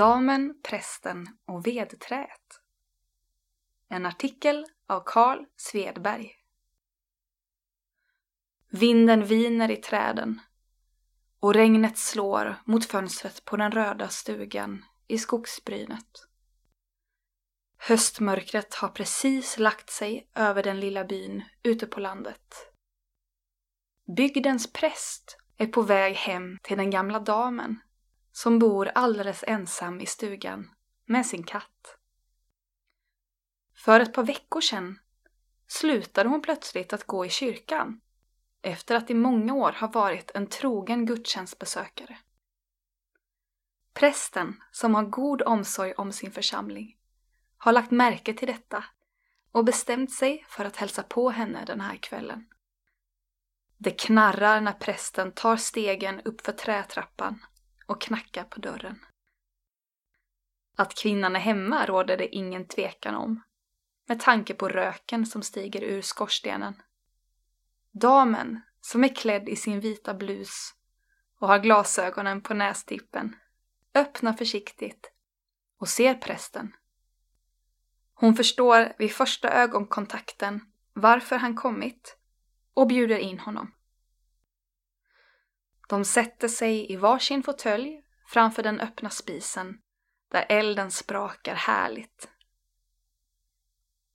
Damen, prästen och vedträet. En artikel av Carl Svedberg. Vinden viner i träden och regnet slår mot fönstret på den röda stugan i skogsbrynet. Höstmörkret har precis lagt sig över den lilla byn ute på landet. Bygdens präst är på väg hem till den gamla damen som bor alldeles ensam i stugan med sin katt. För ett par veckor sedan slutade hon plötsligt att gå i kyrkan efter att i många år ha varit en trogen gudstjänstbesökare. Prästen, som har god omsorg om sin församling, har lagt märke till detta och bestämt sig för att hälsa på henne den här kvällen. Det knarrar när prästen tar stegen uppför trätrappan och knackar på dörren. Att kvinnan är hemma råder det ingen tvekan om, med tanke på röken som stiger ur skorstenen. Damen, som är klädd i sin vita blus och har glasögonen på nästippen, öppnar försiktigt och ser prästen. Hon förstår vid första ögonkontakten varför han kommit och bjuder in honom. De sätter sig i varsin fåtölj framför den öppna spisen där elden sprakar härligt.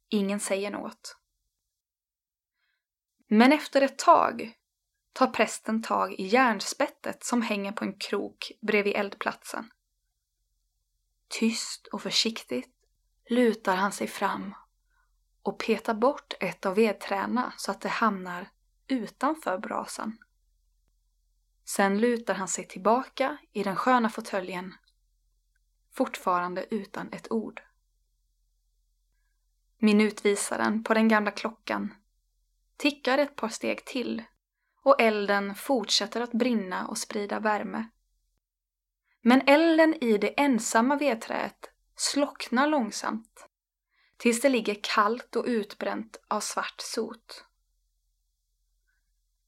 Ingen säger något. Men efter ett tag tar prästen tag i järnspettet som hänger på en krok bredvid eldplatsen. Tyst och försiktigt lutar han sig fram och petar bort ett av vedträna så att det hamnar utanför brasan. Sen lutar han sig tillbaka i den sköna fåtöljen, fortfarande utan ett ord. Minutvisaren på den gamla klockan tickar ett par steg till och elden fortsätter att brinna och sprida värme. Men elden i det ensamma vedträet slocknar långsamt tills det ligger kallt och utbränt av svart sot.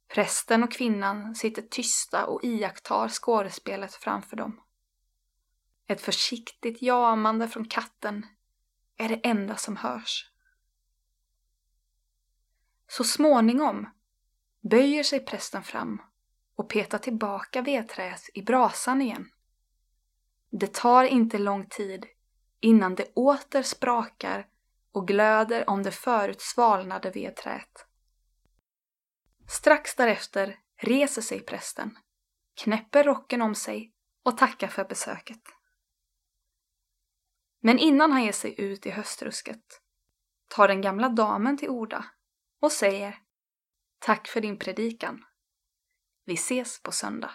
Prästen och kvinnan sitter tysta och iakttar skådespelet framför dem. Ett försiktigt jamande från katten är det enda som hörs. Så småningom böjer sig prästen fram och petar tillbaka vedträet i brasan igen. Det tar inte lång tid innan det åter sprakar och glöder om det förut svalnade vedträet. Strax därefter reser sig prästen, knäpper rocken om sig och tackar för besöket. Men innan han ger sig ut i höstrusket tar den gamla damen till orda och säger Tack för din predikan. Vi ses på söndag.